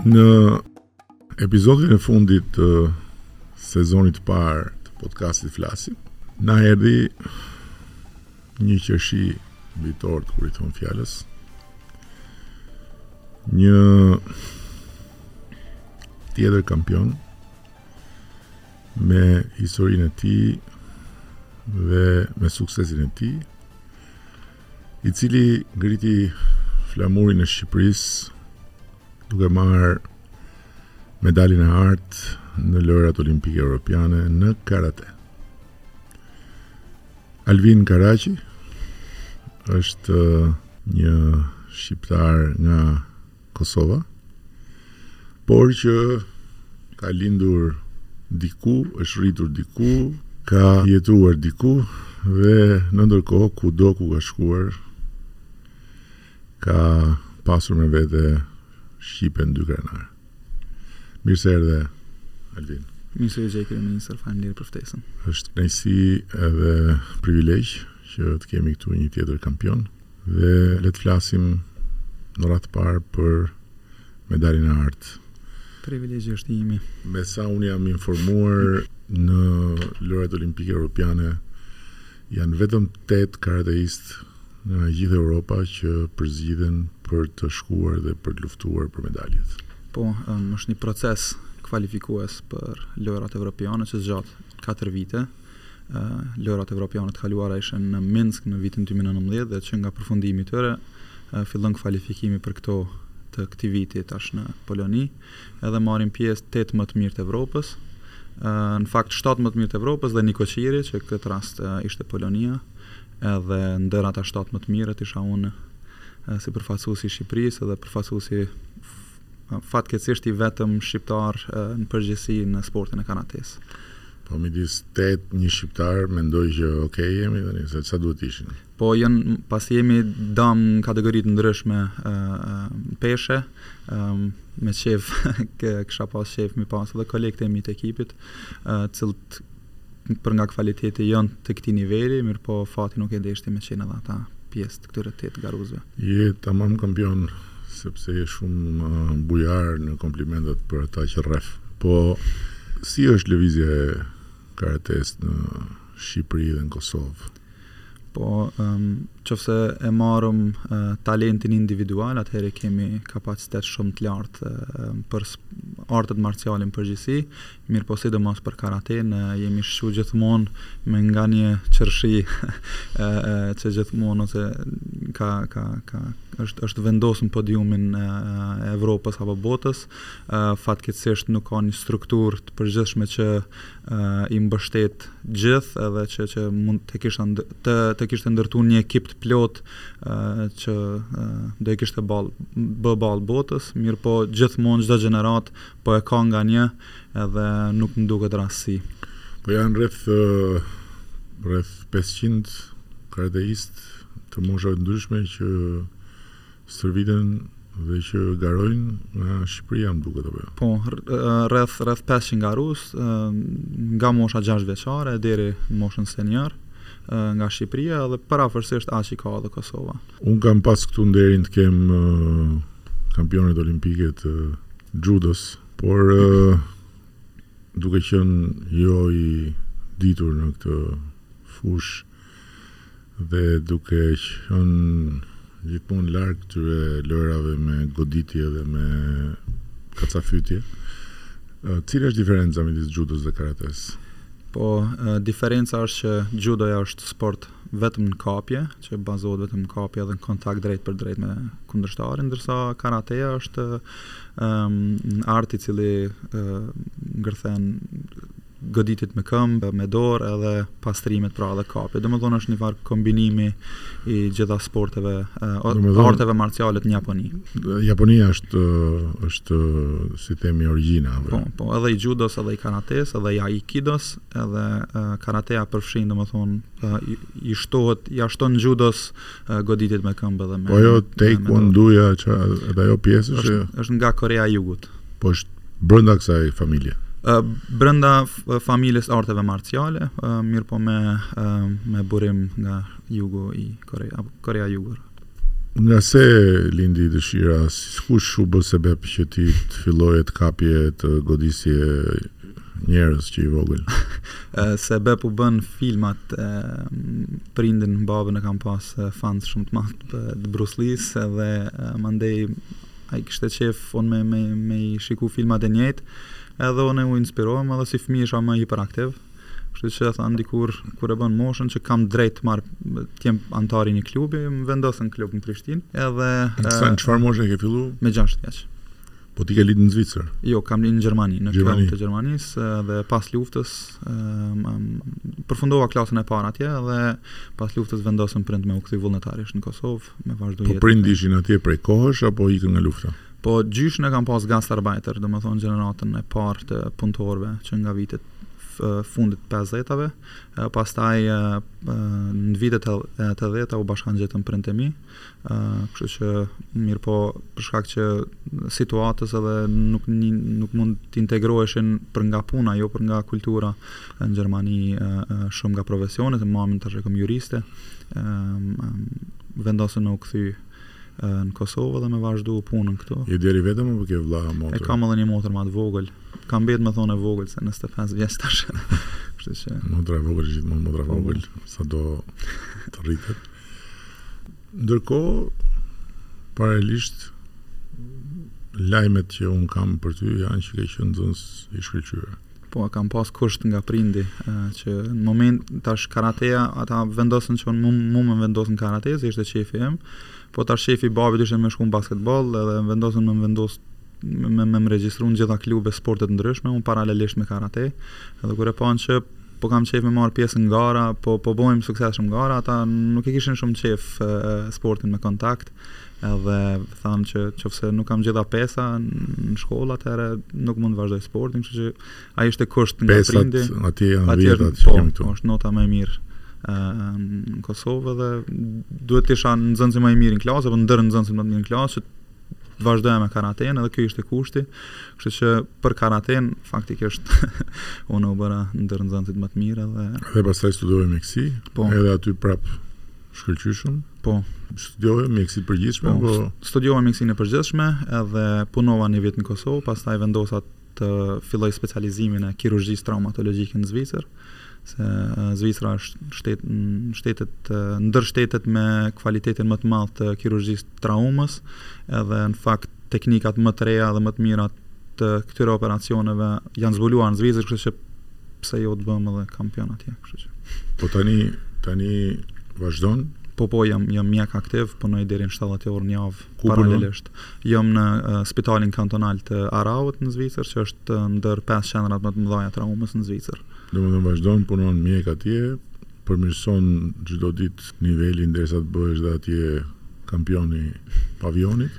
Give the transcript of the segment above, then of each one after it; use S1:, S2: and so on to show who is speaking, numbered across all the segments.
S1: Në episodin e fundit të sezonit të parë të podcastit Flasim, na erdhi një qershi mbi tortë kur i thonë fjalës. Një tjetër kampion Me historinë e tij dhe me suksesin e tij, i cili ngriti flamurin e Shqipërisë duke marrë medaljen e artë në lojërat olimpike europiane në karate. Alvin Karaqi është një shqiptar nga Kosova, por që ka lindur diku, është rritur diku, ka jetuar diku dhe ndërkohë kudo ku ka shkuar ka pasur me vete shqipen dykrenare. Mirë se erdhe, Alvin.
S2: Mirë se ju gjej, kryeministër. Faleminderit për ftesën.
S1: Është kënaqësi edhe privilegj që të kemi këtu një tjetër kampion. Dhe le të flasim në radhë të parë për medaljen e artë.
S2: Privilegji është i imi.
S1: Me sa unë jam informuar në lojërat olimpike europiane janë vetëm 8 karateistë nga gjithë Europa që përzgjidhen për të shkuar dhe për të luftuar për medaljet.
S2: Po, um, është një proces kvalifikues për lojërat evropiane që zgjat 4 vite. Lojërat Evropiane të kaluara ishin në Minsk në vitin 2019 dhe që nga përfundimi i tyre fillon kvalifikimi për këto të këtij viti tash në Poloni. Edhe marrin pjesë 8 më të mirë të Evropës. Në fakt 7 më të mirë të Evropës dhe nikoqiri që në këtë rast ishte Polonia. Edhe ndër ata 7 më të mirët isha unë si përfaqësues i Shqipërisë dhe përfaqësuesi fatkeqësisht i vetëm shqiptar në përgjithësi në sportin e karatesë.
S1: Po midis tetë një shqiptar mendoj që ok jemi tani se sa duhet të ishin.
S2: Po janë pasi jemi nda n' kategori të ndryshme peshe me qef kisha pas qef me pas edhe kolegët e mi të ekipit të cilët për nga kvaliteti janë të këtij niveli, mirëpo fati nuk e deshti me qenë edhe ata pjesë të këtyre tetë garuesve.
S1: Je tamam kampion sepse je shumë bujar në komplimentet për ata që rreh. Po si është lëvizja e karatesë në Shqipëri dhe në Kosovë?
S2: Po um, qoftë se e marrim uh, talentin individual, atëherë kemi kapacitet shumë të lartë uh, për artet marciale në përgjithësi. Mirëpo sidomos për karatenë jemi shqu gjithmonë me nga një qërshi që gjithmonë ose ka ka ka është është vendosur në podiumin e Evropës apo botës. Fatkeqësisht nuk ka një strukturë të përgjithshme që i mbështet gjithë edhe që që mund të kishte të të kishte ndërtuar një ekip të plotë që do e kishte ball bë ball botës, mirëpo gjithmonë çdo gjenerat Po e ka nga një edhe nuk më duket rastësi.
S1: Po janë rreth rreth pesëqind karateistë të moshave të ndryshme që stërviten dhe që garojnë nga Shqipëria më duket apo jo.
S2: Po, rreth rreth pesëqind garues, nga mosha gjashtë vjeçare deri në moshën senior. nga Shqipëria edhe përafërsisht aq i ka edhe Kosova.
S1: Unë kam pas këtu nderin të kem kampionet olimpike të xhudos, por duke qenë jo i ditur në këtë fushë dhe duke qenë Gjithmonë larg këtyre lojërave me goditje dhe me kacafytje. Cila është diferenca midis xhudos dhe karates?
S2: Po, diferenca është që xhudoja është sport vetëm në kapje, që bazohet vetëm në kapje dhe në kontakt drejtpërdrejt me kundërshtarin, ndërsa karateja është um, një art i cili uh, ngërthen goditjet me këmbë, me dorë edhe pastrimet pra edhe kapjet. Domethënë është një farë kombinimi i gjitha sporteve, domethënë arteve marciale. Të një Japoni.
S1: Japonia është është si themi origjina.
S2: Po, po, edhe i xhudos, edhe i karates, edhe i aikidos, edhe karatea përfshin domethënë i, i shtohet, ia shton xhudos goditjet me këmbë dhe me
S1: Po ajo taekwondoja edhe ajo pjesë
S2: është është, është nga Koreja e Jugut.
S1: Po është brenda kësaj familje.
S2: Uh, brenda familjes arteve marciale, uh, mirëpo me uh, me burim nga jugu i Koreja, Koreja Jugore.
S1: Nga se lindi dëshira, kush u bë sebep që ti të filloje të kapje të godisje Njerëz që i vogël.
S2: Sebep u bënë filmat e, prindin babën e kam pas fans shumë të madh të Bruce Lee-s dhe mandej ai kishte qejf unë me me me i shiku filmat e njëjtë. Edhe unë u inspirova edhe si fëmijë isha më hiperaktiv. Kështu që tha dikur kur e bën moshën që kam të drejtë të marr të jem anëtar i një klubi, më vendosën në klub në Prishtinë. Edhe
S1: çfarë moshe ke fillu?
S2: Me 6 vjeç.
S1: Po ti ke lind në Zvicër?
S2: Jo, kam lind në Gjermani, në
S1: Gjermani.
S2: të Gjermanisë dhe pas luftës përfundova klasën e parë atje dhe pas luftës vendosën prindt me u kthy vullnetarisht në Kosovë, me vazhdu
S1: po
S2: jetë.
S1: Po prindt ishin atje prej kohësh apo ikën nga lufta?
S2: Po gjyshin e kam pas gastarbeiter, domethënë gjeneratën e parë të punëtorve që nga vitet fundit 50-tave, pastaj në vitet e tetëdhjeta u bashkuan edhe prindt e mi, kështu që mirëpo për shkak që situatës edhe nuk nuk mund të integroheshin për nga puna, jo për nga kultura në Gjermani shumë nga profesionet, mamin tash e kam juriste, vendosën me u kthy në Kosovë dhe me vazhdu punën këtu.
S1: Je djalë i vetëm apo ke vëlla apo motër?
S2: E kam edhe një motër më të vogël. Ka mbet gjithmonë e vogël se në Stefans vjen tash. Kështu që
S1: motra e vogël gjithmonë motra e vogël, sado të rritet. Ndërkohë, paralelisht lajmet që unë kam për ty janë që ke qenë nxënës i shkëlqyer.
S2: Po, kam pas kusht nga prindi, që në moment tash karateja, ata vendosën që mu me më vendos në karate, se ishte qefi em, po tash qefi i babit ishte me shku në basketboll, edhe më vendosën me më vendosë me me më regjistru në gjitha klube sporte të ndryshme, unë paralelisht me karate, edhe kur e panë që po kam qef me marrë pjesë në gara, po, po bëj sukses shumë në gara, ata nuk e kishin shumë qef sportin me kontakt, edhe thanë që qoftëse nuk kam gjitha pesa në shkollë, atëherë nuk mund të vazhdoj sportin, kështu që ai ishte kusht nga prindi.
S1: Pesat, atje janë dhjetat që
S2: po,
S1: kemi këtu.
S2: është nota më e mirë në Kosovë dhe duhet të isha nxënësi më i mirë në klasë, apo ndër nxënësit më të mirë në klasë, të vazhdoja me karatenë, edhe kjo ishte kushti, kështu që për karatenë, faktikisht, unë u bëra ndër nxënësit më të mirë dhe...
S1: Dhe pastaj studiove mjekësi,
S2: po,
S1: edhe aty prap shkëlqyeshëm,
S2: po,
S1: studiove mjekësi të përgjithshme,
S2: po,
S1: po...
S2: studiova mjekësinë e përgjithshme, edhe punova një vit në Kosovë, pastaj vendosa të filloj specializimin e kirurgjisë traumatologjike në Zvicër, se Zvicra është shtet, shtetet, ndër shtetet me kvalitetin më të madh të kirurgjisë së traumës, edhe në fakt teknikat më të reja dhe më të mira të këtyre operacioneve janë zbuluar në Zvicër, kështu që pse jo të bëhem edhe kampion atje, kështu që.
S1: Po tani tani vazhdon?
S2: Po po, jam jam mjek aktiv, punoj deri në 70 orë në javë
S1: Ku
S2: paralelisht jam në spitalin kantonal të Araut në Zvicër, që është ndër pesë qendrat më të mëdha të traumës në Zvicër.
S1: Domethënë vazhdon punon mjek atje, përmirëson çdo ditë nivelin derisa të bëhesh dhe atje kampion i pavionit.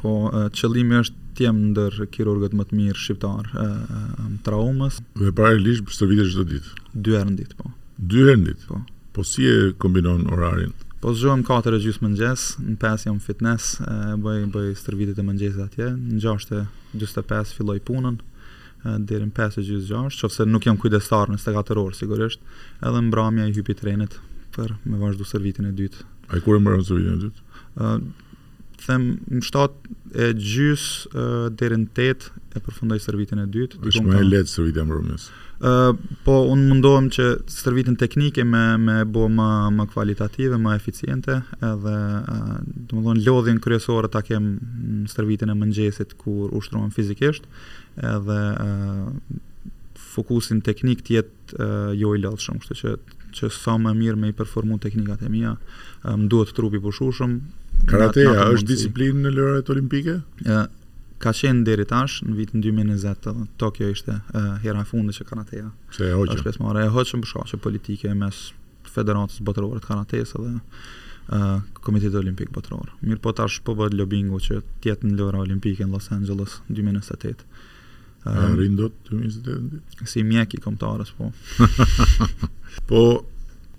S2: Po qëllimi është të jem ndër kirurgët më të mirë shqiptarë të traumës.
S1: Dhe paralelisht stërvitesh çdo ditë.
S2: Dy herë në ditë, po.
S1: Dy herë në ditë?
S2: Po.
S1: Po si e kombinon orarin?
S2: Po zgjohem katër e gjysmë mëngjes, në pesë jam fitness, e bëj bëj stërvitjet e mëngjesit atje, në gjashtë e njëzet e pesë filloj punën, deri në pesë e gjysmë gjashtë, qoftë se nuk jam kujdestar në 24 orë sigurisht, edhe mbrëmja i hypi trenit për me vazhdu stërvitjen e dytë.
S1: A kur e mbaron stërvitjen e dytë?
S2: Them në 7 e gjys deri në 8 e përfundoj stërvitjen e dytë.
S1: Është më e lehtë stërvitja e mbrëmjes.
S2: Ë po un mundohem që stërvitjen teknike me me bë më më kualitative, më eficiente, edhe domthon lodhjen kryesore ta kem në stërvitjen e mëngjesit kur ushtrohem fizikisht, edhe fokusin teknik të jetë jo i lodhshëm, kështu që që sa më mirë me i performu teknikat e mia, më duhet trupi pushushëm.
S1: Karateja është disiplinë në lojërat olimpike?
S2: Ë ka qenë deri tash në vitin 2020 Tokyo ishte e, hera e fundit që karateja.
S1: Se e hoqën.
S2: Është pjesëmarrë e hoqën për shkaqe politike mes Federatës Botërore të Karatesë dhe uh, Komitetit Olimpik Botëror. Mirëpo tash po bëhet lobingu që të jetë në lojëra olimpike në Los Angeles 2028.
S1: Arrin dot 2028?
S2: Si mjek i kombëtares, po.
S1: po,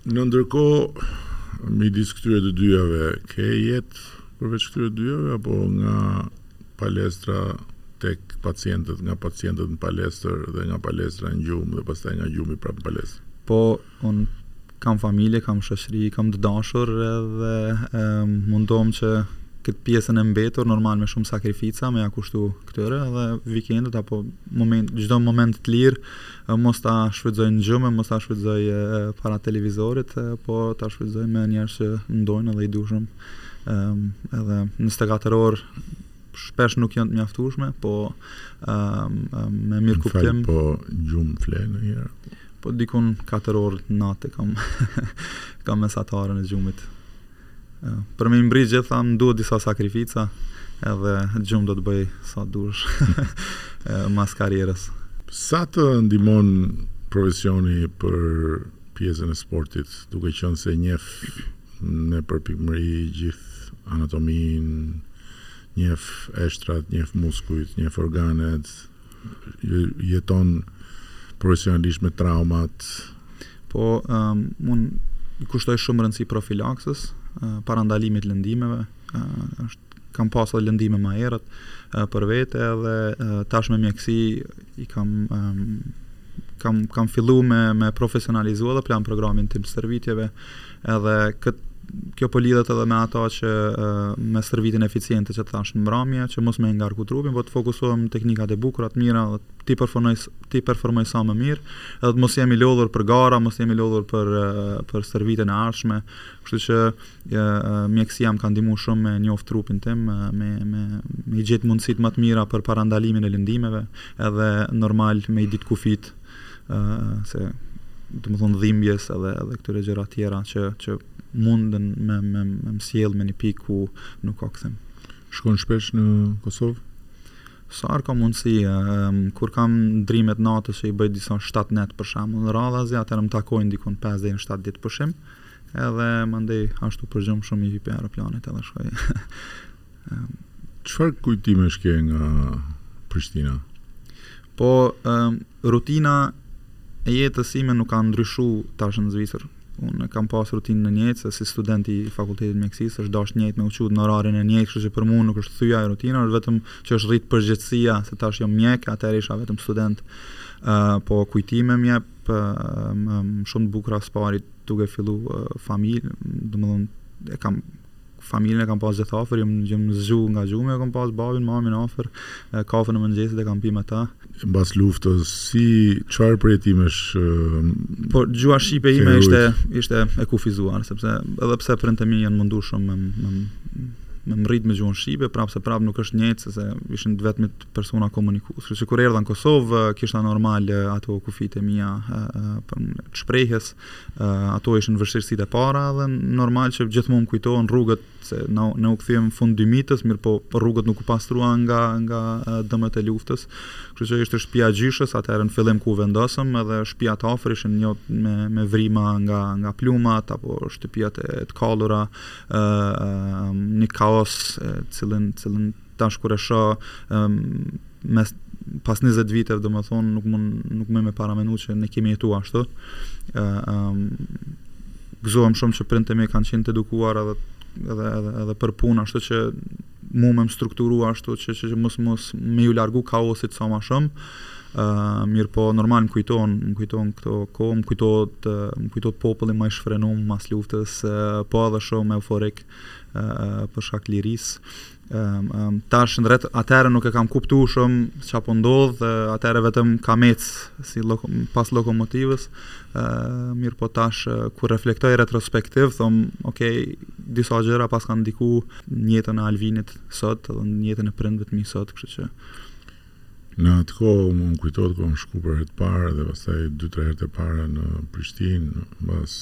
S1: ndërkohë, midis këtyre të dyjave, ke jetë përveç këtyre dyjave, apo nga palestra tek pacientët, nga pacientët në palestër dhe nga palestra në gjumë dhe pastaj nga gjumi prapë në palestër?
S2: Po, Unë kam familje, kam shoqëri, kam të dashur dhe mundohem që këtë pjesën e mbetur normal me shumë sakrifica me ja kushtu këtyre dhe vikendet apo moment çdo moment të lirë mos ta shfrytëzoj në gjumë, mos ta shfrytëzoj para televizorit, po ta shfrytëzoj me njerëz që m'dojnë dhe i dushëm. Ëm edhe në 24 orë shpesh nuk janë të mjaftueshme, po um, um, me mirëkuptim. Fal,
S1: po gjumë fle ndonjëherë.
S2: Po dikun 4 orë në natë kam, kam mesatarën e gjumit. Uh, për me i mbrri gjitha, më duhet disa sakrifica, edhe gjumë do të bëj sa dush mas karrierës.
S1: Sa të ndihmon profesioni për pjesën e sportit, duke qenë se njef me përpikmëri gjithë anatominë, njef eshtrat, njef muskujt, njef organet, jeton profesionalisht me traumat.
S2: Po, um, unë kushtoj shumë rëndësi profilaksës, uh, parandalimit lëndimeve, uh, është kam pas edhe lëndime më herët uh, për vete edhe uh, tash me mjekësi i kam um, kam kam filluar me me profesionalizuar dhe plan programin tim stërvitjeve Edhe këtë kjo po lidhet edhe me ata që me stërvitjen eficiente që thash më herët, që mos me ngarku trupin, por të fokusohem në teknikat e bukura, të mira, t'i performoj t'i performoj sa më mirë, edhe të mos jem i lodhur për gara, mos jem i lodhur për për stërvitjen e ardhshme. Kështu që mjekësia më ka ndihmuar shumë me njoft trupin tim, me me me gjet mundësitë më të mira për parandalimin e lëndimeve, edhe normal me i ditë kufijtë se domethënë dhimbjes edhe edhe këtyre gjërave tjera që që munden me me me msjell me një pikë ku nuk ka kthim.
S1: Shkon shpesh në Kosovë?
S2: Sa herë kam mundësi, um, kur kam ndërrimet e natës që i bëj disa 7 net për shembull radhazi, atëherë më takojnë dikun 5 deri në 7 ditë pushim, edhe mandej ashtu përgjumshëm i hipi aeroplanit edhe shkoj.
S1: Çfarë kujtimesh ke nga Prishtina?
S2: Po, um, rutina e jetës sime nuk ka ndryshu tash në Zvicër. Unë kam pas rutinën e njëjtë, se si student i fakultetit të mjekësisë, është dashtë njëjtë me u çu në orarin e njëjtë, kështu që për mu nuk është thye rutina, është vetëm që është rritë përgjegjësia, se tash jam mjek, atëherë isha vetëm student. Uh, po kujtimet e mia për, um, shumë të bukura së pari duke fillu uh, familje, domethënë, e kam Familjen e kam pas gjithë afër, jam jam zgju nga gjumi, e kam pas babin, mamin afër, kafen e mëngjesit e kam pi me ta.
S1: Mbas luftës, si çfarë përjetimesh?
S2: Po gjuha shqipe ime ishte ishte e kufizuar, sepse edhe pse prindët e mi janë mundu shumë me me me më rrit me gjuhën shqipe, prapë se prapë nuk është njëjtë se ishin të vetmit persona komunikues. Kështu që kur erdha në Kosovë, kisha normal ato kufijtë e mi të shprehjes. Uh, ato ishin vështirësitë e para dhe normal që gjithmonë më kujtohen rrugët se ne u kthyem në fund dymijtës, mirëpo rrugët nuk u pastruan nga nga dëmet e luftës. Kështu që ishte shtëpia e gjyshës, atëherë në fillim ku u vendosëm edhe shtëpiat afër ishin jo me me vrima nga nga plumat apo shtëpiat e kallura, ë uh, një kaos, të cilin të cilin Tash kur e shoh mbas pas 20 viteve, domethënë nuk mund nuk muj me paramendu që ne kemi jetuar ashtu. ë um, Gëzohem shumë që prindtë e mi kanë qenë të edukuar edhe edhe edhe edhe për punë, ashtu që mu më kanë strukturu ashtu që që, që mos mos me ju largu kaosit sa ma shumë. ë uh, mirëpo normal më kujton, më kujton këto kohë, më kujtohet më kujtohet populli ma i shfrenum pas luftës, uh, po edhe shumë euforik. për shkak të lirisë tash në drejt atëherë nuk e kam kuptu shumë çka po ndodh atëherë vetëm kam ec si loko, pas lokomotivës mirëpo tash kur reflektoj retrospektiv thom ok disa gjëra pas kanë ndiku jetën e Alvinit sot dhe jetën e prindve të mi sot kështu që
S1: Në atë kohë mu më kujtohet kur kam shku për herë të parë dhe pastaj 2-3 herët e para në Prishtinë, mbas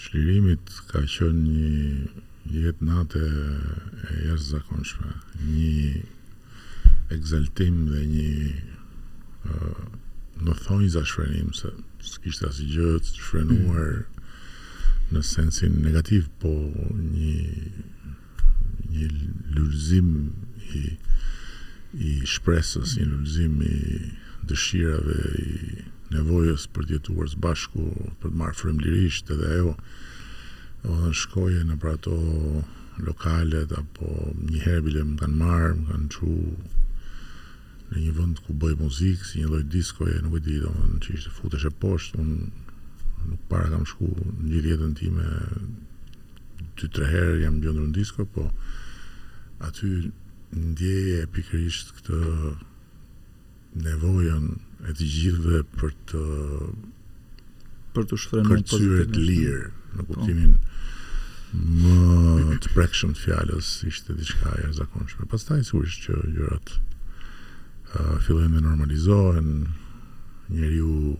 S1: Çlirimit ka qenë një jetë nate e jashtëzakonshme, një ekzaltim dhe një në thonjëza shfrenim, se s'kishte asnjë gjë të shfrenuar në sensin negativ, po një Një lulëzim i i shpresës, një lulëzim i dëshirave, i nevojës për të jetuar së bashku, për të marrë frymë lirisht edhe ajo. Domethënë shkoje nëpër ato lokalet apo një herë bile më kanë marrë, më kanë çu në një vend ku bëhej muzikë, si një lloj diskoje, nuk e di, domethënë që ishte futesh e poshtë, unë nuk para kam shku në gjithë jetën time Dy tre herë jam gjendur në disko po aty ndjeje pikërisht këtë nevojën e të gjithëve për të
S2: për të shfrenuar
S1: kërcyer të lirë në kuptimin më të prekshëm të fjalës ishte diçka e jashtëzakonshme. Pastaj sigurisht që gjërat uh, fillojnë të normalizohen, njeriu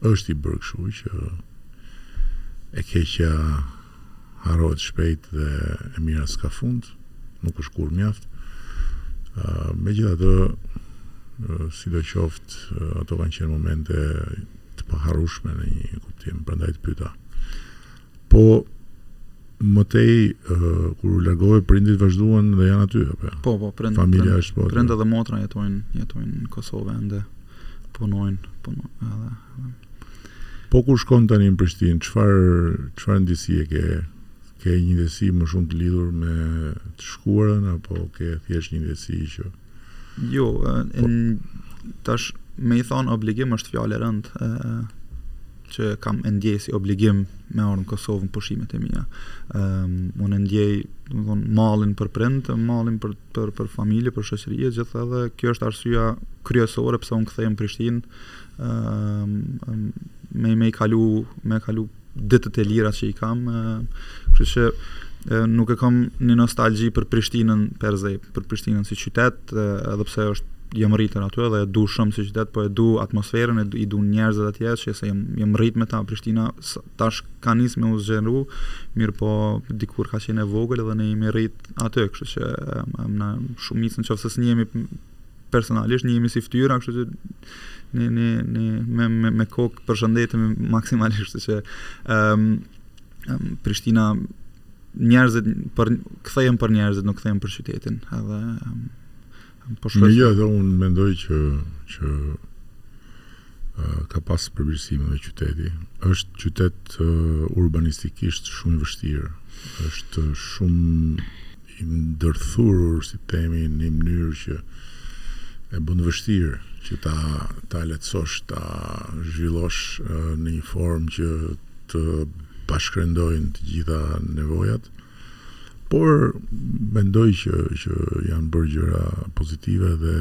S1: Është i bërë kështu që e keqja harrohet shpejt dhe e mira s'ka fund, nuk është kurrë mjaft. Megjithatë, sidoqoftë, ato kanë qenë momente të paharrueshme në një kuptim, prandaj të pyeta. Po më tej kur u largove prindit vazhduan dhe janë aty apo jo?
S2: Po, po, prind.
S1: Familja është po.
S2: Prind dhe motra jetojnë, jetojnë në Kosovë ende. Punojnë, punojnë edhe.
S1: Po kur shkon tani në Prishtinë, çfarë çfarë ndjesie ke? Ke një ndjesi më shumë të lidhur me të shkuarën apo ke thjesht një ndjesi që
S2: Jo, tash me i thanë obligim është fjalë e rëndë që kam e ndjej si obligim me ardhë në Kosovë në pushimet e mija. Um, unë e ndjej thon, mallin për prind, mallin për, për, për familje, për shoqëri e gjithë edhe kjo është arsyeja kryesore pse unë kthehem n'Prishtinë um, me, me i kalu, me kalu ditët e lira që i kam, kështu që nuk e kam një nostalgji për Prishtinën per se, për Prishtinën si qytet, edhe pse është jam rritur aty dhe e du shumë si qytet, po e du atmosferën, e du, i du njerëzit atje, sepse jam, jam rrit me ta, Prishtina tash ka nis me u zgjeru, mirëpo dikur ka qenë e vogël dhe ne jemi rrit aty, kështu që më në shumicën n'qoftë se s'njihemi personalisht njihemi si fytyra, kështu që ne ne ne me me, me kokë përshëndetemi maksimalisht, kështu që ëm um, um, Prishtina njerëzit për kthehem për njerëzit, nuk kthehem për qytetin. Edhe um,
S1: po shpresoj. Jo, edhe unë mendoj që që ka pas përmirësime dhe qyteti është qytet urbanistikisht shumë i vështirë. Është shumë i ndërthurur, si të themi, në një mënyrë që e bën të vështirë që ta ta lehtësosh, ta zhvillosh në një formë që të bashkërendojnë të gjitha nevojat. Por mendoj që që janë bërë gjëra pozitive dhe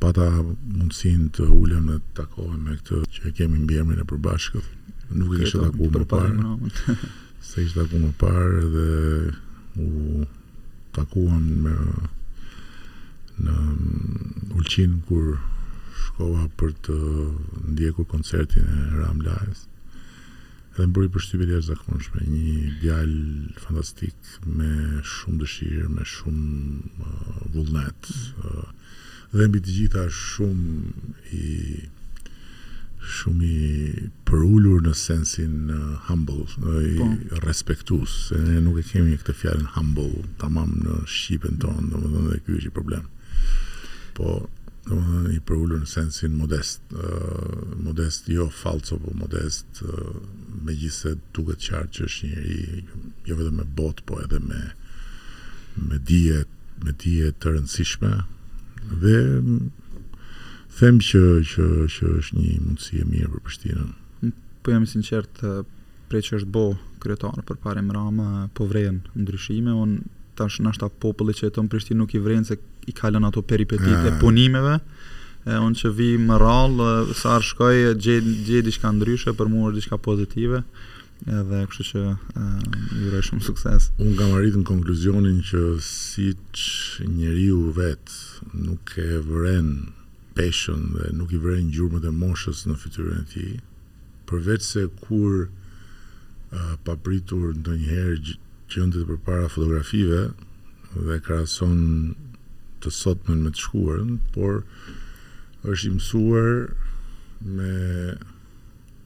S1: pata mundësinë të ulem dhe të takohem me këtë që e kemi mbiemrin e përbashkët. Nuk e kisha takuar më parë. S'e kisha takuar më parë dhe u takuam në në Ulqin kur shkova për të ndjekur koncertin e Ram Lajës. Dhe më bëri përshtypje të jashtëzakonshme, një djalë fantastik me shumë dëshirë, me shumë vullnet. Dhe mbi të gjitha shumë i shumë i përulur në sensin humble, i... Po. Respektues. Se ne nuk e kemi këtë fjalën humble tamam në shqipen tonë, domethënë dhe ky është një problem. Po domethënë i përulur në sensin modest, uh, modest jo falso, po modest, Të, megjithëse duket qartë që është një njeri jo vetëm me botë, po edhe me me dije, me dije të rëndësishme dhe them që që që është një mundësi e mirë për Prishtinën.
S2: Po jam i sinqert, prej që është bo kryetar Përparim Rama, po vërej ndryshime, unë, tash ndoshta populli që jeton n'Prishtinë nuk i vrenë se i kalon ato peripecitë e punimeve, E unë që vij më rrallë, sa herë shkoj, gjej diçka ndryshe, për mua është diçka pozitive, edhe kështu që i uroj shumë sukses.
S1: Unë kam arritur në konkluzionin që siç njeriu vetë nuk e vren peshën dhe nuk i vren gjurmët e moshës në fytyrën e tij, Përveçse kur papritur ndonjëherë gjendet përpara fotografive dhe krahason të sotmen me të shkuarën, por është i mësuar me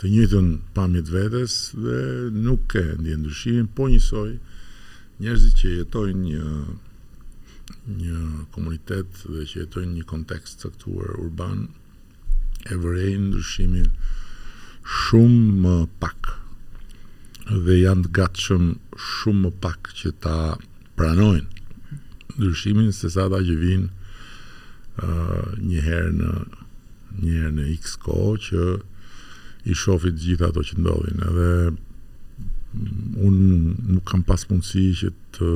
S1: të njëjtën pamje të vetes dhe nuk e ndjen ndryshimin, po njësoj njerëzit që jetojnë në një komunitet dhe që jetojnë në një kontekst të caktuar urban, e vërejnë ndryshimin shumë më pak dhe janë të gatshëm shumë më pak që ta pranojnë ndryshimin sesa ata që vijnë një herë në një herë në X kohë që i shofin të gjitha ato që ndodhin edhe unë nuk kam pas mundësi që të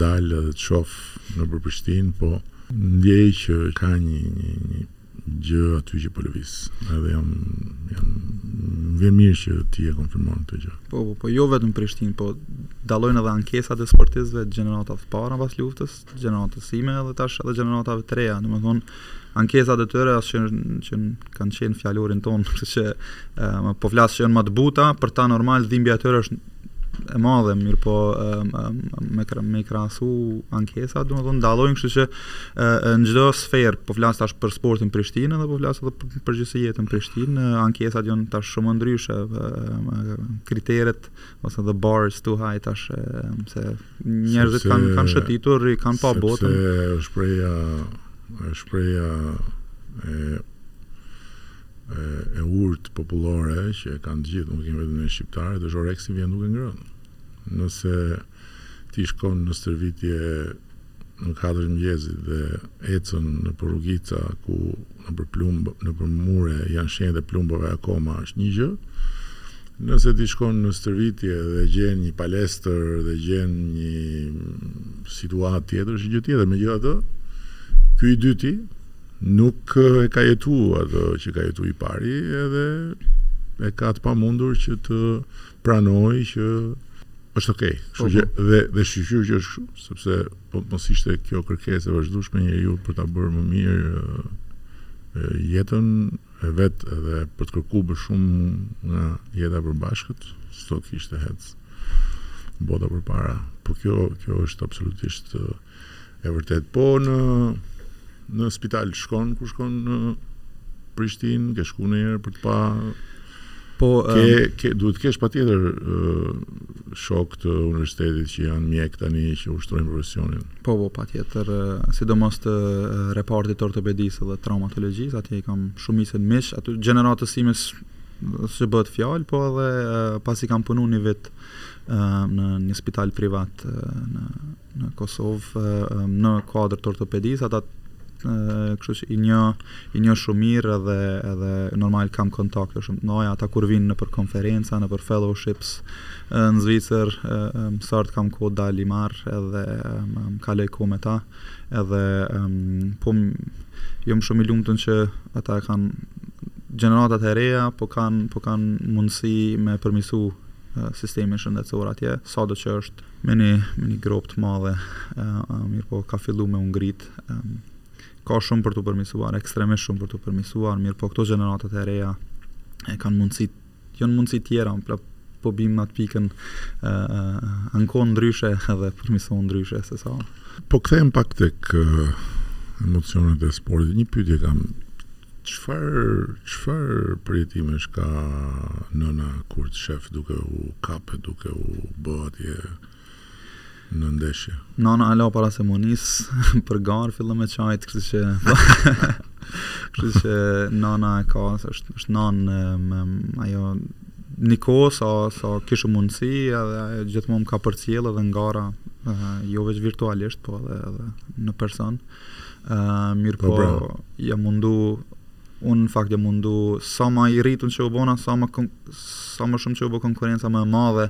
S1: dalë edhe të shof nëpër Prishtinë po ndjej që ka një një një gjë aty që po lëviz. Edhe jam jam më vjen mirë që ti e konfirmon këtë gjë.
S2: Po po, po jo vetëm Prishtinë, po dallojnë edhe ankesat e sportistëve të gjeneratave të para pas luftës, gjeneratës sime edhe tash edhe gjeneratave të reja, domethënë Ankesat e tyre as që që kanë qenë fjalorin tonë, kështu që e, po flas që janë më të buta, për ta normal dhimbja e tyre është e madhe, mirëpo e, e, me i krahasu ankesat, domethënë dallojnë, kështu që e, në çdo sferë, po flas tash për sportin Prishtinë dhe po flas edhe për, për gjithsesi jetën Prishtinë, ankesat janë tash shumë ndryshe, kriteret ose the bar is too high tash se njerëzit kanë kanë shëtitur e kanë pa botën
S1: sepse është preja është shpreja e e urt popullore që e kanë të gjithë, nuk e kemi vetëm ne shqiptarët, që oreksi vjen duke ngrënë. Nëse ti shkon në stërvitje në katër të mëngjesit dhe ecën nëpër rrugica ku nëpër plumb nëpër mure janë shenjat e plumbave akoma është një gjë nëse ti shkon në stërvitje dhe gjen një palestër dhe gjen një situatë tjetër është gjë tjetër megjithatë ky i dyti nuk e ka jetu atë që ka jetu i pari edhe e ka të pamundur që të pranojë që është ok. Kështu që po, po. dhe dhe shyqyr që është kështu, sepse po të mos ishte kjo kërkesë e vazhdueshme e njeriut për ta bërë më mirë jetën e vet dhe për të kërku më shumë nga jeta e përbashkët, s'do kishte hec bota përpara. Po kjo kjo është absolutisht E vërtetë, po në në spital shkon kur shkon në Prishtinë, ke shku ndonjëherë për të pa
S2: Po
S1: ke, um... ke duhet të kesh patjetër uh, shokë të universitetit që janë mjekë tani që ushtrojnë profesionin.
S2: Po po patjetër, uh, sidomos të uh, repartit të ortopedisë dhe traumatologjisë, atje i kam shumicën miq, aty gjeneratës sime s'bëhet fjalë, po edhe uh, pasi kam punu një vit uh, në një spital privat uh, në në Kosovë në kuadër të ortopedisë, ata kështu që i njoh i njoh shumë mirë edhe edhe normal kam kontakte shumë të mëdha ata kur vijnë nëpër konferenca nëpër fellowships në Zvicër sa të kam kohë dal i marr edhe um, kaloj kohë me ta edhe um, po jam shumë i lumtur që ata kanë gjeneratat e reja po kanë po kanë mundësi me përmirësu sistemin shëndetësor atje sado që është me një, me një gropë të madhe, e, e, mirëpo ka fillu me u ngrit, e, ka shumë për t'u përmirësuar, ekstremisht shumë për t'u përmirësuar, mirëpo këto gjeneratët e reja e kanë mundësitë, janë mundësi tjera, pra po bim në atë pikën e, e, ankon ndryshe dhe përmirëson ndryshe sesa.
S1: Po kthehemi pak tek emocionet e sportit, një pyetje kam Çfarë çfarë përjetimesh ka nana kur të shef duke u kap e duke u bë atje në ndeshje?
S2: Nana hala para se m'u nis për garë fillon me qajt, kështu që kështu që nana e ka është është nanë ma ajo Niko sa sa kish mundësi edhe ajo gjithmonë më ka përcjellë edhe n'gara jo veç virtualisht po edhe edhe në person. Mirëpo, po jam mundu unë në fakt jam mundu sa ma i rritun që u bona, sa ma sa ma shumë që u bë konkurrenca më e madhe,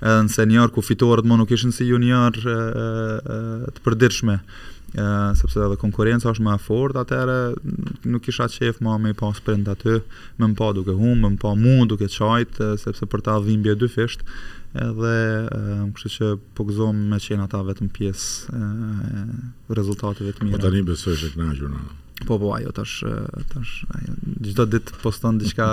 S2: edhe në senior ku fitoret më nuk ishin si junior e, e, të përditshme. E, sepse edhe konkurrenca është më e fortë, atëherë nuk kisha qejf më me i pas print aty, me më pa duke humb, me më pa mu duke qajt, sepse për ta dhimbje dyfish. Edhe, kështu që po gëzom me qenë ata vetëm pjesë rezultateve të mira.
S1: Po tani besoj është e kënaqur nana.
S2: Po po, ajo tash tash ajo çdo ditë poston diçka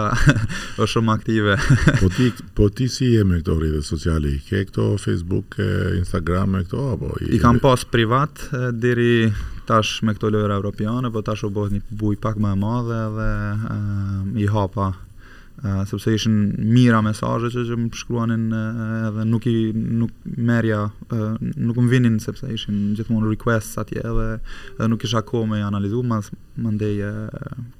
S2: është shumë aktive.
S1: po ti po ti si je me këto rrjete sociale? I ke këto Facebook, Instagram e këto apo
S2: i, I kam pas privat deri tash me këto lojëra evropiane, po tash u bë një buj pak më e madhe dhe uh, i hapa sepse ishin mijëra mesazhe që, që më shkruanin edhe nuk i nuk merrja nuk më vinin sepse ishin gjithmonë requests atje edhe edhe nuk kisha kohë me i analizu masmandej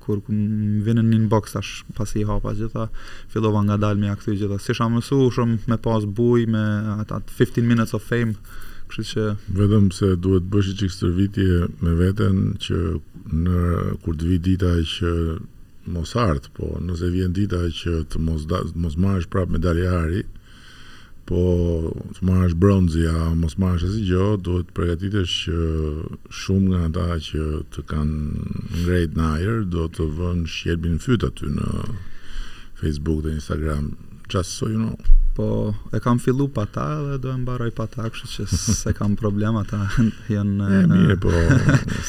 S2: kur më vinin në inbox tash pasi i hapa gjitha fillova ngadalë me jau kthy gjitha s'isha mësu shumë me pas bujë me ata 15 minutes of fame kështu që
S1: vetëm se duhet bësh çik stërvitje me veten që në kur të vijë dita që Mos ardhtë, po nëse vjen dita që të mos da, të mos marrësh prapë medalje ari, po të marrësh bronzi a mos marrësh asi gjo, duhet të përgatitesh që shumë nga ata që të kanë ngrejt në ajër do të vënë shqelmin në fyt aty në Facebook dhe Instagram. Just so you know.
S2: Po e kam fillu pa ta dhe do e mbaroj pa ta, kështu që s'e kam problem ata janë
S1: e mirë, po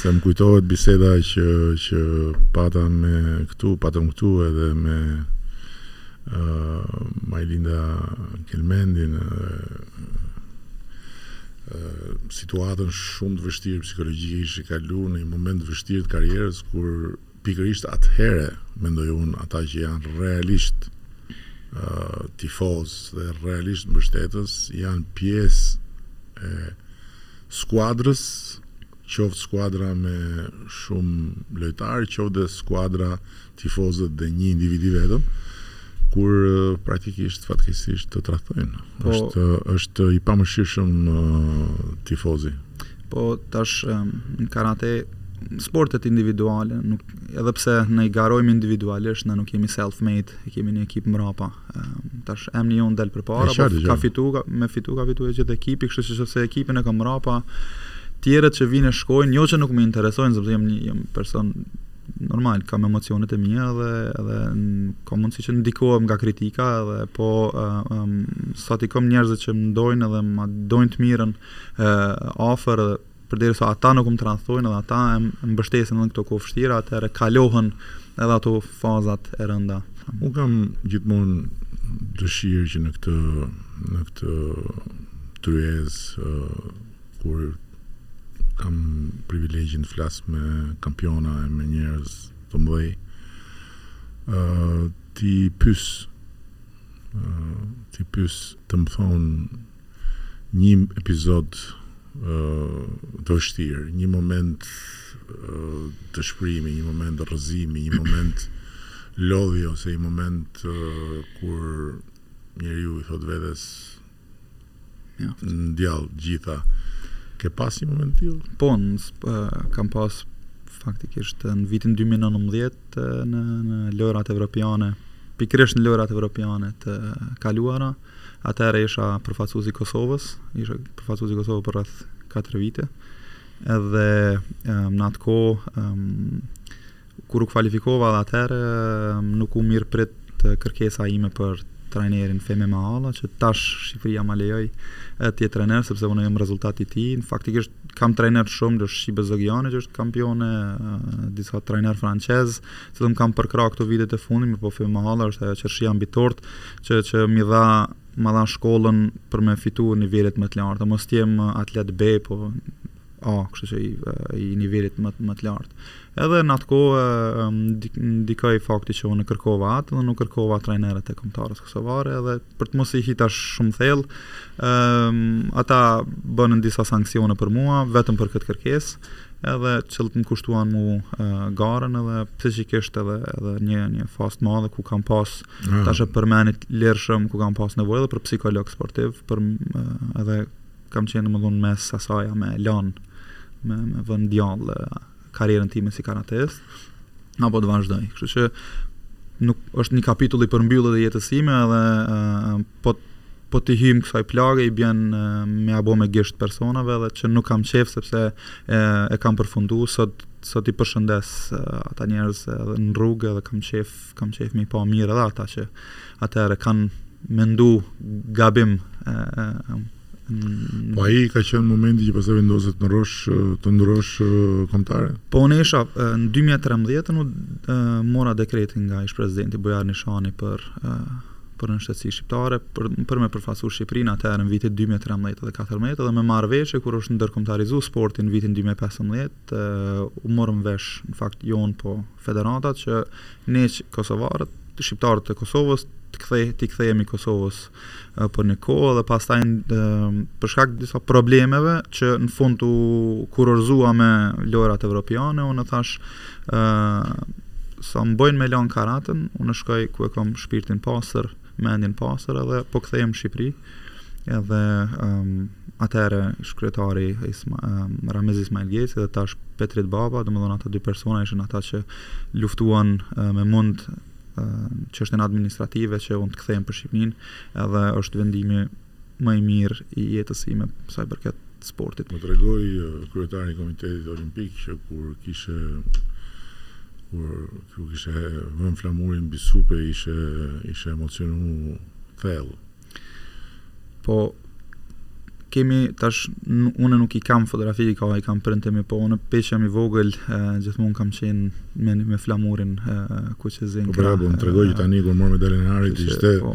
S1: se më kujtohet biseda që që pata me këtu, patëm këtu edhe me ë uh, Majlinda Kelmendin edhe uh, situatën shumë të vështirë psikologjikisht si kaloi në një moment të vështirë të karrierës kur Pikërisht atëherë, mendoj unë, ata që janë realisht tifozë dhe realisht mbështetës janë pjesë e skuadrës, qoftë skuadra me shumë lojtarë, qoftë dhe skuadra tifozët dhe një individi vetëm. kur praktikisht fatkeqësisht të tradhtojnë. Po, është është i pamëshirshëm tifozi.
S2: Po tash në karate sportet individuale, nuk edhe pse ne i garojmë individualisht, ne nuk jemi self made, e kemi një ekip mbrapa. Tash emri jonë dal përpara, po kur fitu, kur, me fitu ka fitu e gjithë ekipi, kështu që sepse ekipin e kam mbrapa, të tjerët që vinë shkojnë, jo që nuk më interesojnë, sepse jam një jam person Normal, kam emocionet e mija dhe edhe ka mundësi që ndikohem nga kritika edhe po um, sa t'i kam njerëzit që më dojnë edhe ma dojnë të mirën uh, afër edhe përderisa ata nuk më tradhtojnë edhe ata më mbështesin edhe në këto kohë të vështira atëherë kalohen edhe ato fazat e rënda
S1: Unë kam gjithmonë dëshirë që në këtë në këtë tryezë uh, kur kam privilegjin të flas me kampiona e me njerëz të mëdhenj, ë t'i pys ë t'i pys të më thonë një epizod ë të vështirë, një moment ë dëshpërimi, një moment rrëzimi, një moment lodhje ose një moment ë kur njeriu i thotë vetes Mjaft. Në djall të gjitha. Ke pas një moment
S2: të tillë? Po, kam pas faktikisht në vitin 2019 në në lojërat evropiane, pikërisht në lojërat evropiane të kaluara, atëherë isha përfaqësues i Kosovës, isha përfaqësues i Kosovës për rreth 4 vite. Edhe um, në atë kohë um, Kur u kualifikova dhe atëherë nuk u mirëprit kërkesa ime për trajnerin Fehmi Mahalla, që tash Shqipëria ma lejoi të jetë trajner, sepse unë jam rezultat i tij. Në faktikisht kam trajnerë shumë, dhe Shqipe Zogiani, që është kampione, disa trajnerë francezë, që dhe më kanë përkrah këto vitet e fundit, po Fehmi Mahalla është ajo qërshia mbi tortë, që, që m'i dha ma dha shkollën për me fitu nivelet më të larta, mos t'jem atlet B, po A, kështu që i, i nivelit më, më të lartë. Edhe në atë kohë ndikoi fakti që unë kërkova atë dhe nuk kërkova trajnerët e kombëtares kosovare edhe për të mos i hy shumë thellë, um, ata bënë disa sanksione për mua, vetëm për këtë kërkesë, edhe që më kushtuan mu uh, garën edhe psiqikisht edhe, edhe një, një fazë të madhe ku kam pas mm. tash e përmendi lirshëm ku kam pas nevojë edhe për psikolog sportiv për uh, edhe Kam qenë domethënë mes asaj a me lan me në vend djall karrierën time si karateist apo të vazhdoj. Kështu që nuk është një kapitull i përmbyllur i jetës sime edhe uh, po po t'i hym kësaj plage i bjen uh, me abo me gisht personave edhe që nuk kam qef sepse e, e kam përfundu sot sot i përshëndes uh, ata njerëz edhe në rrugë edhe kam qef Kam qejf me i pa mirë edhe ata që atëherë kanë mendu gabim e, e, mm,
S1: Po ai ka qenë momenti që pastaj vendose të ndrosh të ndrosh kombëtare.
S2: Po unë isha në 2013 unë mora dekretin nga ish presidenti Bujar Nishani për për nënshtetësi shqiptare, për, për me përfaqsu Shqipërinë atëherë në vitin 2013 dhe 2014 dhe me marrëveshje kur është ndërkombëtarizu sporti në vitin 2015, u morëm vesh, në fakt jo unë po federatat që ne që kosovarët, shqiptarët e Kosovës të kthe të kthehemi Kosovës për një kohë dhe pastaj për shkak të disa problemeve që në fund u kurorëzua me lojrat evropiane, unë thash ë sa m'bojnë me lan karatën, unë shkoj ku e kam shpirtin pastër. mendjen pastër edhe po kthehem në Shqipëri edhe um, atëherë ish kryetari Isma, um, Ramiz Ismail Geci dhe tash Petrit Baba, domethënë ata dy persona ishin ata që luftuan uh, me mund uh, çështjen administrative që unë të kthehem për Shqipnin edhe është vendimi më i mirë i jetës sime sa i përket sportit.
S1: Më tregoi kryetari i Komitetit Olimpik që kur kishe kur kur kishe vënë flamurin mbi supe ishe ishe emocionu thellë.
S2: Po kemi tash unë nuk i kam fotografi i ka i kam printime po unë prej që jam i vogël gjithmonë kam qenë me me flamurin kuqezi.
S1: Po bravo, më trego tani kur more medaljen e arit ishte po,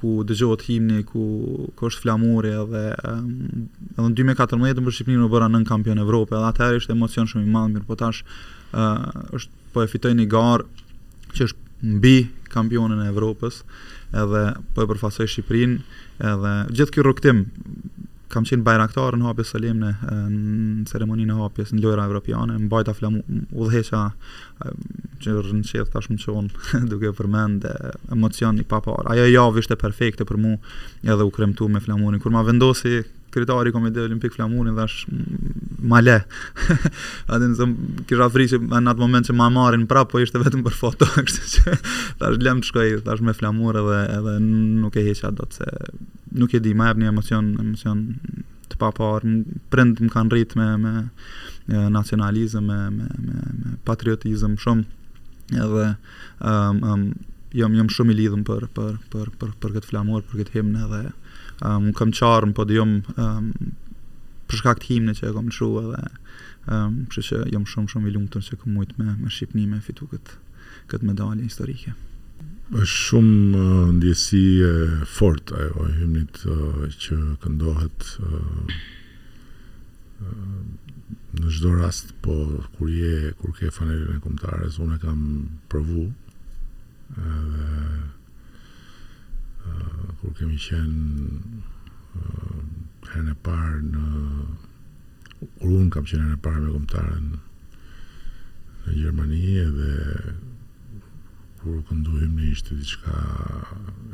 S2: ku dëgjohet himni, ku, ku është flamuri edhe edhe në 2014 për Shqipërinë u bëra nënkampion Evrope, edhe atëherë ishte emocion shumë i madh, mirëpo tash ë është po e fitoj një garë që është mbi kampionatin e Evropës, edhe po e përfaqësoj Shqipërinë, edhe gjithë ky rrugtim kam qenë bajraktar në hapjen solemne në ceremoninë e hapjes në lojra evropiane, mbajta flamu, udhëheqa që rrënqeth tash më çon duke përmend emocion i papar. Ajo javë ishte perfekte për mu edhe u kremtu me flamurin. Kur ma vendosi kryetari i Komitetit Olimpik flamurin thashë ma le. A din se kisha frikë se në atë moment që ma marin prap, po ishte vetëm për foto. Kështu që tash lëm të shkoj, tash me flamur edhe, edhe nuk e heqa dot se nuk e di, ma jep një emocion, emocion të paparë prind më kanë rrit me me nacionalizëm me me me, me patriotizëm shumë edhe um, um, jam jam shumë i lidhun për për për për për këtë flamur, për këtë himn edhe um, unë kam qarë po dhe jam um, për shkak të himnit që e kam lëshu edhe um, kështu që jam shumë shumë i lumtur që kam mujt me me Shqipni me fitu këtë këtë medalje historike.
S1: Është shumë ndjesi e fortë ajo e himnit që këndohet në çdo rast, po kur je, kur ke fanellën e kombëtares, unë e kam provu edhe kur kemi qenë herën e parë në Kur unë kam qenë herën e parë me kombëtaren në Gjermani edhe kur u këndu himni ishte diçka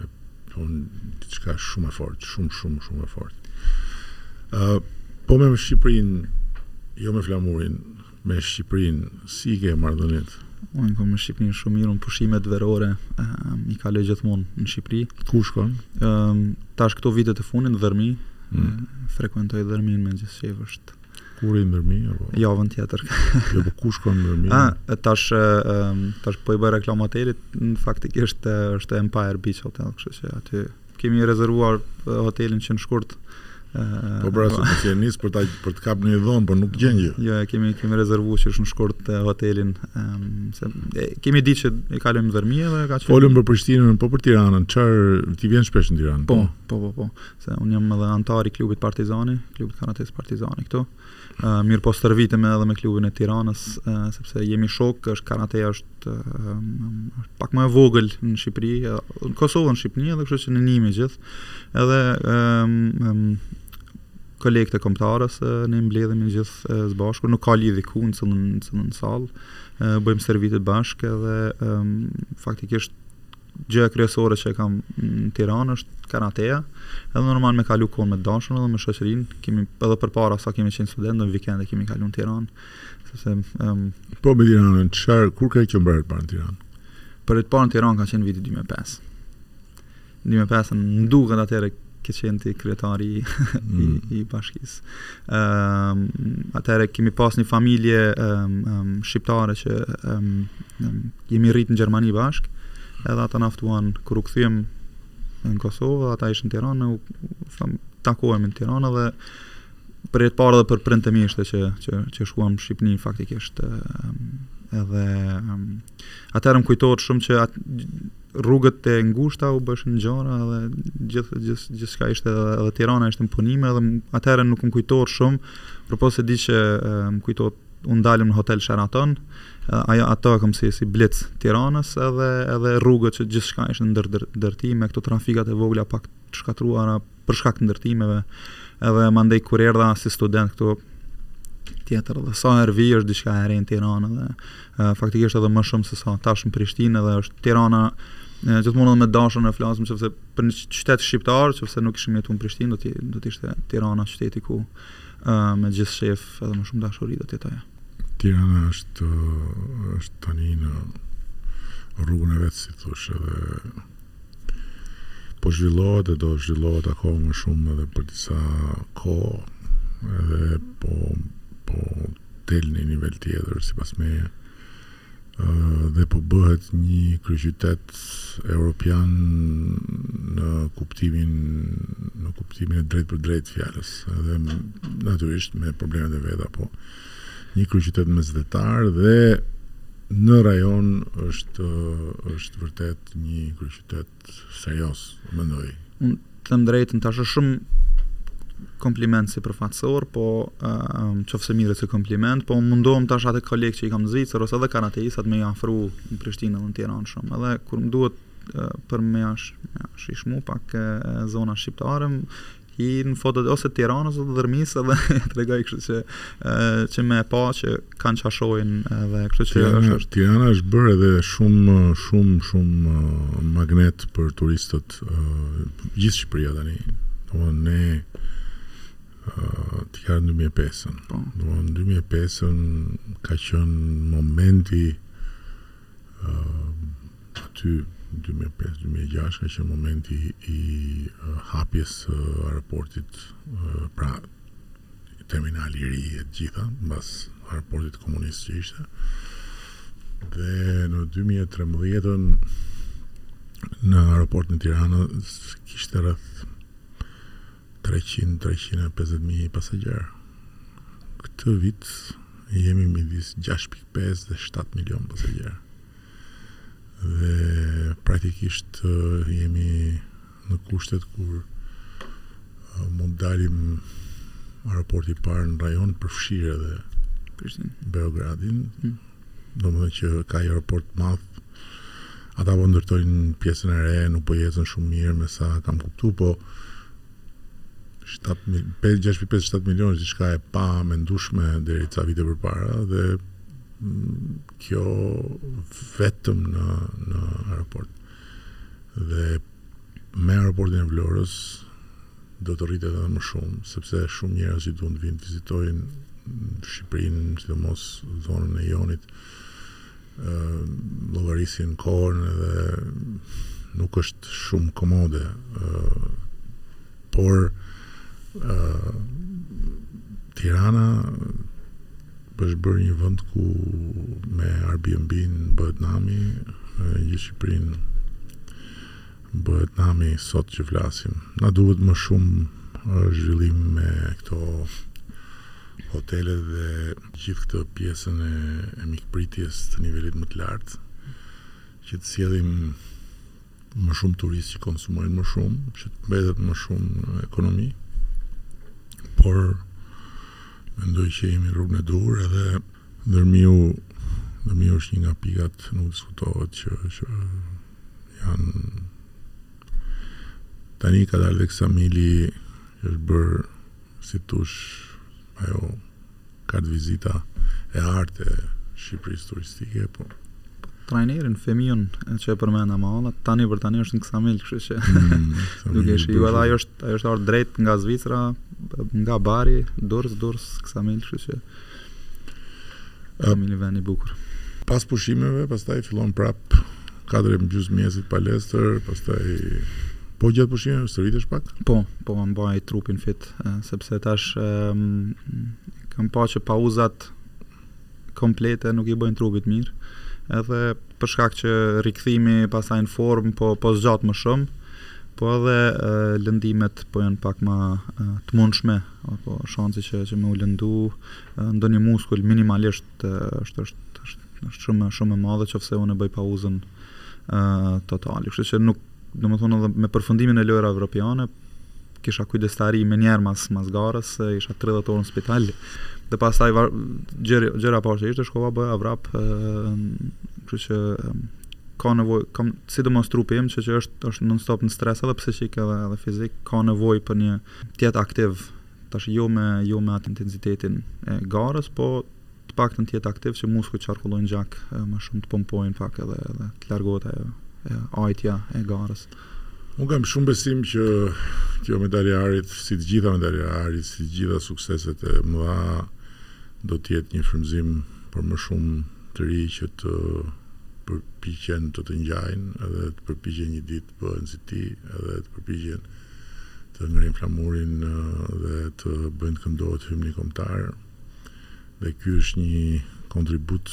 S1: e diçka shumë e fortë, shumë shumë shumë e fortë. Ë po me Shqipërinë, jo me flamurin, me Shqipërinë Si i ke marrëdhëniet?
S2: Unë kam me Shqipërinë shumë mirë, unë pushimet verore i kaloj gjithmonë në Shqipëri.
S1: Ku shkon?
S2: Um, tash këto vitet e fundit në Dhërmi, mm. frekuentoj Dhërmin me gjithë qejf është.
S1: Ku rri në Dhërmi apo?
S2: Javën tjetër.
S1: jo, po ku shkon në Dhërmi?
S2: Ah, tash tash po i bëj reklamë hotelit, në fakt është është Empire Beach Hotel, kështu që aty Kemi rezervuar hotelin që në shkurt
S1: Po pra, se të nis për ta për të kapur një dhomë, por nuk gjen gjë.
S2: Jo, e kemi kemi rezervuar qysh në shkurt hotelin, um, se e, kemi ditë që e kalojmë në Dhërmi edhe ka qenë.
S1: Folëm për Prishtinën, po për Tiranën, çfarë ti vjen shpesh në Tiranë?
S2: Po, po, po, po. Se un jam edhe anëtar i klubit Partizani, klubit të karatesë Partizani këtu. mirëpo stërvitemi edhe me klubin e Tiranës, sepse jemi shokë, është Karateja është pak më e vogël në Shqipëri, në Kosovë, në Shqipëri, edhe kështu që ne njihemi gjithë, edhe kolegët e kombëtares ne mbledhemi gjithë së bashku, nuk ka lidhje ku në cilën, në cilën sallë, bëjmë stërvitjet bashkë edhe faktikisht Gjëja kryesore që e kam në Tiranë është karateja. Edhe normal me kalu kohën me të dashurën dhe me shoqërinë, kemi edhe përpara sa kemi qenë studentë në vikende kemi kalu në Tiranë, sepse um,
S1: Po me Tiranën, çfarë kur ka qenë hera e parë në Tiranë?
S2: Për herë të parë në Tiranë ka qenë viti 2005. 2005 më duket atëherë ke qenë ti kryetari i, mm. i, i bashkisë. Um, atëherë kemi pas një familje um, um, shqiptare që um, um, jemi rrit në Gjermani bashkë, edhe ata na ftuan kur u kthyem në Kosovë, ata ishin në Tiranë, u thamë takohemi në Tiranë dhe për herë të parë edhe për prindët e mi ishte që që që shkuam në Shqipëri faktikisht um, edhe um, atëherë më kujtohet shumë që at, rrugët e ngushta u bëshin gjëra dhe gjithë gjith, gjithçka ishte edhe, edhe Tirana ishte në punime dhe atëherë nuk më kujtohet shumë, përpos e di që më kujtohet u ndalëm në hotel Sheraton, ajo ato e kam si si blitz Tiranës edhe edhe rrugët që gjithçka ishte në ndër ndërtim me këto trafikat e vogla pak të shkatërruara për shkak të ndërtimeve, edhe mandej kur erdha si student këtu tjetër dhe sa herë vij është diçka e re në Tiranë dhe uh, faktikisht edhe më shumë se sa tash Prishtina dhe është Tirana uh, gjithmonë edhe me të dashurën e flasim që për një qytet shqiptar që nëse nuk kishim jetu në Prishtinë do të do të ishte Tirana qyteti ku uh, me gjithë qejf edhe me shumë dashuri do të jetoja
S1: Tirana është është tani në rrugën e vet si të thush edhe Po zhvillohet dhe do zhvillohet akoma më shumë edhe për disa kohë, edhe po po del në një nivel tjetër sipas meje. Ëh dhe po bëhet një kryeqytet europian në kuptimin në kuptimin e drejtpërdrejtë të fjalës, edhe natyrisht me problemet e veta, po një kryeqytet mesdhetar dhe në rajon është është vërtet Një kryeqytet serioz, mendoj.
S2: Unë them të drejtën tash është shumë kompliment si përfaqësor, po um, qoftë se merret si kompliment, po unë mundohem tash ata kolegë që i kam në Zvicër ose edhe kanateisat me i afru në Prishtinë edhe në Tiranë shumë. Edhe kur më duhet për me jash, jash i shmu pak zona shqiptare, i hy në fotot ose të Tiranës ose të Dhërmisë edhe ua tregoj kështu që që me e pa që kanë çashohin edhe kështu që
S1: Tirana, është Tirana është bërë edhe shumë shumë shumë magnet për turistët gjithë Shqipëria tani. Domethënë ne të ka në 2005-ën. Po. Në 2005-ën ka qënë momenti Aty, dy mijë e pesë, dy mijë e gjashtë, ka qenë momenti i hapjes së aeroportit, pra terminali i ri e të gjitha, mbas aeroportit komunist që ishte. Dhe në 2013-ën në aeroportin e Tiranës kishte rreth treqind, treqind e pesëdhjetë mijë pasagjerë. Këtë vit jemi midis gjashtë pikë pesë dhe shtatë milionë pasagjerë. Dhe praktikisht jemi në kushtet kur mund të dalim aeroporti i parë në rajon përfshirë edhe Beogradin. Hmm. Domethënë që ka një aeroport të madh. Ata po ndërtojnë pjesën e re, nuk po i ecën shumë mirë me sa kam kuptuar, po 7 mil, 5 6.5 7 milionë është diçka e pamendueshme deri ca vite përpara dhe mm, kjo vetëm në në aeroport. Dhe me aeroportin e Vlorës do të rritet akoma më shumë, sepse shumë njerëz që duan të vinë të vizitojnë Shqipërinë, sidomos zonën e Jonit, llogarisin kohën dhe nuk është shumë komode. Por Tirana Është bërë një vend ku me Airbnb-n bëhet nami, në gjithë Shqipërinë bëhet nami sot që flasim. Na duhet më shumë zhvillim me këto hotelet dhe gjithë këtë pjesën e, e mikpritjes të nivelit më të lartë që të sjellim më shumë turistë që konsumojnë më shumë, që të mbetet më shumë në ekonomi, por mendoj që jemi në rrugën e duhur edhe Dhërmiu Dhërmiu është një nga pikat nuk diskutohet që që janë tani ka dalë dhe Ksamili që është bërë Si thotë ajo kartëvizita e artë e Shqipërisë turistike po.
S2: Trajnerin Fehmiun që e përmenda ma anë, tani për tani është në Ksamil, kështu që mm, duke e shijuar ajo është ajo është ardhur drejt nga Zvicra, nga Bari, Durrës, Durrës, Ksamil, kështu që Ksamili vend i bukur.
S1: Pas pushimeve, pastaj fillon prap katër e gjysmë mëngjesit palestër, pastaj Po gjatë pushimeve stërvitesh pak?
S2: Po, po e mbaj trupin fit, sepse tash um, kam pa që pauzat komplete nuk i bëjnë trupit mirë. Edhe për shkak që rikthimi pastaj në formë po po zgjat më shumë, po edhe uh, lëndimet po janë pak ma uh, të mundshme apo shansi që që me u lëndu ndonjë muskul minimalisht është është është është shumë shumë e madhe nëse unë bëj pauzën totale. Kështu që nuk, domethënë edhe me përfundimin e lojërave evropiane kisha kujdestari menjëherë mas mas garës isha 30 orë në spital dhe pastaj gjëja gjëja e parë ishte shkova bëja vrap kështu që ka nevojë kam sidomos trupi im që që është është non stop në stres edhe psikik edhe edhe fizik ka nevojë për një të jetë aktiv, tash jo me jo me atë intensitetin e garës, po të paktën të jetë aktiv që muskujt qarkullojnë gjak më shumë të pompojnë pak edhe edhe të largohet ajo e ajtja e garës.
S1: Unë kam shumë besim që kjo medalje e artë, si të gjitha medaljet e arit, si të gjitha sukseset e mëdha, do të jetë një frymëzim për më shumë të ri që të përpiqen të të ngjajnë edhe të përpiqen një ditë bëhen si ti dhe të përpiqen të ngrenë flamurin dhe të bëjnë të këndohet hymni kombëtar dhe ky është një kontribut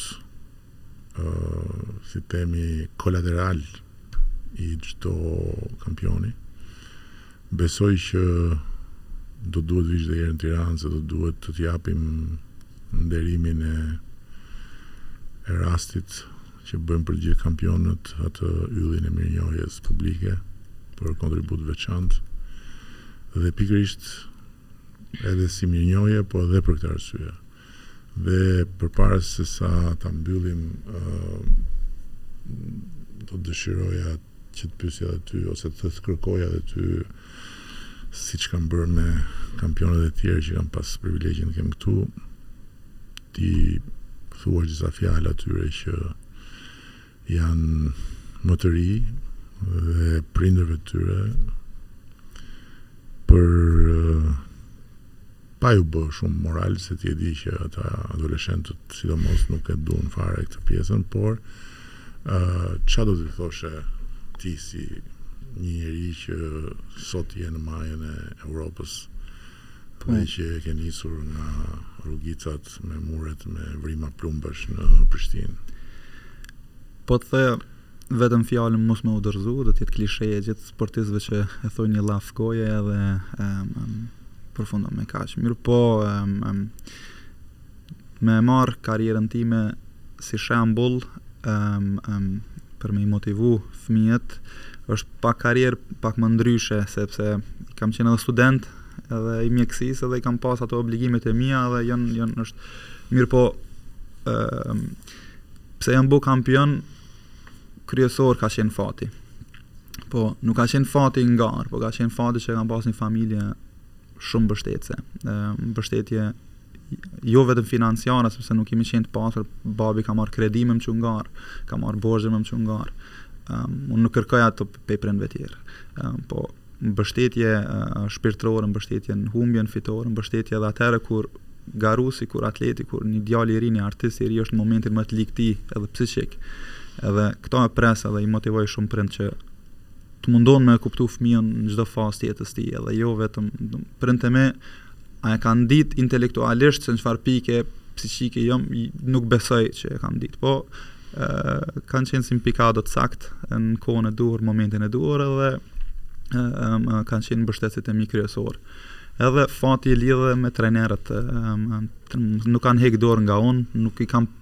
S1: si temi kolateral i çdo kampioni besoj që do duhet të vish dhe një herë në Tiranë se do duhet të t'japim nderimin e rastit që bëjmë për të gjithë kampionët atë yllin e mirënjohjes publike për kontribut të veçantë dhe pikërisht edhe si mirënjohje, po edhe për këtë arsye. Dhe përpara sesa ta mbyllim ë do të dëshiroja që të pyesja edhe ty ose të të kërkoja edhe ty siç kam bërë me kampionët e tjerë që kam pas privilegjin të kem këtu, T'u thuash disa fjalë atyre që janë më të rinj dhe prindërve të tyre për pa iu bë shumë moral se ti e di që ata adoleshentët sidomos nuk e duan fare këtë pjesën, por çfarë do të thoshe ti si një njeri që sot je në majën e Europës Dhe që e ke nisur nga rrugicat me muret me vrima plumbash në Prishtinë.
S2: Po të thoja vetëm fjalën mos me u dorëzu, do të jetë klishe e gjithë sportistëve që e thonë një llaf goje edhe um, um, përfundon me kaq. Mirëpo um, um, Me e marrë karrierën time si shembull, ëm, ëm, për me i motivu fëmijët, është pak karrierë pak më ndryshe, sepse kam qenë edhe student edhe i mjekësisë edhe i kam pas ato obligimet e mia edhe janë, janë, është, mirëpo, ëm, pse jam bo kampion, kryesor ka qenë fati. Po, nuk ka qenë fati në garë, po ka qenë fati që kam pas një familje shumë mbështetëse. Mbështetje jo vetëm financiare, sepse nuk kemi qenë të pasur, babi ka marrë kredi me më çu n'garë, ka marrë borxhe me më çu n'garë, um, unë nuk kërkoj atë prej prindve tjerë, um, po mbështetje uh, shpirtërore, mbështetje në humbje, në fitore, mbështetje edhe atëherë kur garuesi, kur atleti, kur një djalë i ri, një artist i ri është në momentin më të lig të tij, edhe psikik. Edhe këtë e pres edhe i motivoj shumë prind që Të mundohen me e kuptu fëmijën në çdo fazë të jetës tij, edhe jo vetëm prindt e mi, a e kanë ditë intelektualisht se në çfarë pike psikike jom, nuk besoj që e kanë ditë, po e, kanë qenë si pikado të saktë, në kohën e duhur, momentin e duhur, edhe e, e, kanë qenë mbështetësit e mi kryesorë. Edhe fati lidhet me trenerët, e, e, nuk kanë hek dorë nga unë, nuk i kam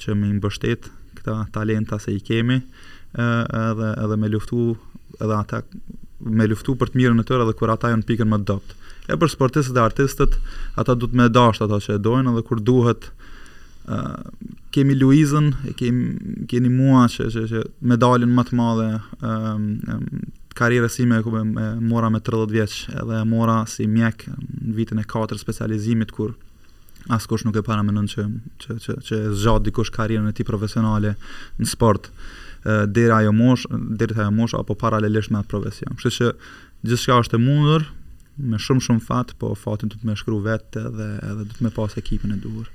S2: që me i mbështet këta talenta se i kemi edhe edhe me luftu edhe ata me luftu për të mirën e tyre edhe kur ata janë pikën më të dobët. E për sportistët dhe artistët, ata duhet me dashtë ata që e dojnë edhe kur duhet uh, kemi Luizën, kemi, keni mua që, që, që medaljen më të madhe um, um, karierës sime kur e mora me 30 vjeç edhe e mora si mjek në vitin e 4 specializimit kur askush nuk e paramendon që që që që zgjat dikush karrierën e tij profesionale në sport deri ajo moshë, deri ajo moshë apo paralelisht me atë profesion. Kështu që gjithçka është e mundur me shumë shumë fat, po fatin duhet me shkru vetë dhe edhe duhet me pas ekipin e duhur.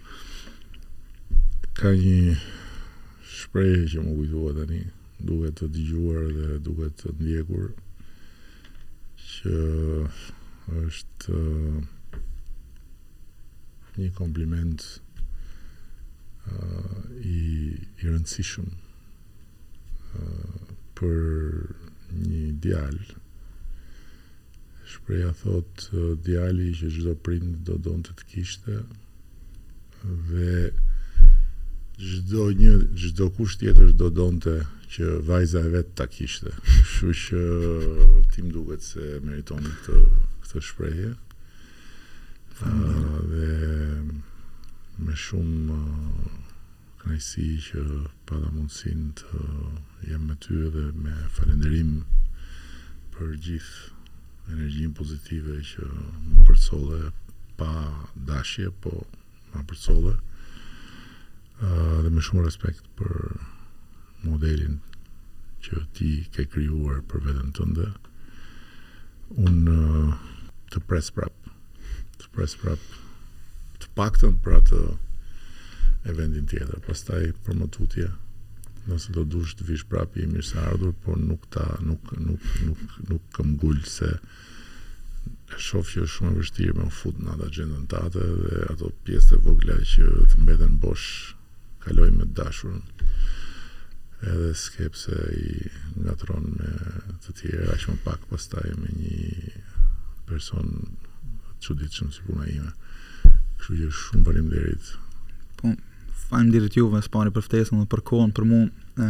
S1: Ka një Shprehje që m'u kujtua tani, duke të dëgjuar dhe duke të ndjekur, që është një kompliment i, i rëndësishëm për një djalë shprehja thotë djali që çdo prind do donte të kishte dhe çdo një çdokush tjetër do donte që vajza e vet ta kishte kështu që ti më duket se meriton këtë këtë shprehje dhe me shumë kënaqësi që pata mundësinë të jem me ty dhe me falenderim për gjithë Energjinë pozitive që ma përcolle pa dashje, po ma përcolle dhe me shumë respekt për modelin që ti ke krijuar për veten tënde. Unë të pres prap Pres prap të paktën për atë eventin tjetër. Pastaj për më tutje, nëse do dush të vish prapë i mirë se ardhur, por nuk ta nuk nuk nuk nuk ngul se e shoh që është shumë e vështirë me u fut në atë agjendën tate dhe ato pjesët e vogla që të mbeten bosh kaloji me të dashurën edhe s'ke pse i ngatërron me të tjerë aq më pak pastaj me një person të çuditshëm si puna ime kështu që shumë faleminderit
S2: po faleminderit juve së pari për ftesën dhe për kohën për mua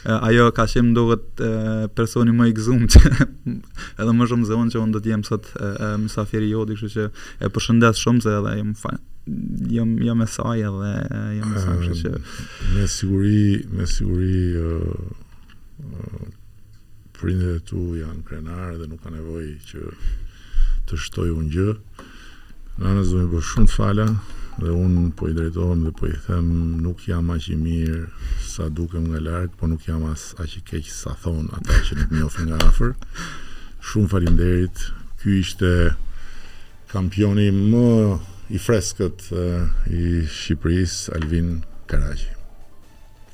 S2: Ajo ka qenë më duket personi më i gëzuar që edhe më shumë se unë që unë do të jem sot mysafiri i joti, kështu që e përshëndes shumë se edhe jam fan. Jam jam i saj edhe jam i saj, kështu që
S1: me siguri, me siguri Prindërit e tu janë krenarë dhe nuk ka nevojë që të shtoj unë gjë. Nanës do m'i bësh shumë fala dhe unë po i drejtohem dhe po i them nuk jam aq i mirë sa dukem nga larg, po nuk jam as aq i keq sa thonë ata që nuk më njofin nga afër. Shumë faleminderit. Ky ishte kampioni më i freskët eh, i Shqipërisë, Alvin Karaqi.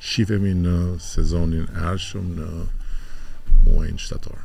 S1: Shifemi në sezonin e ardhshëm në muajin shtator.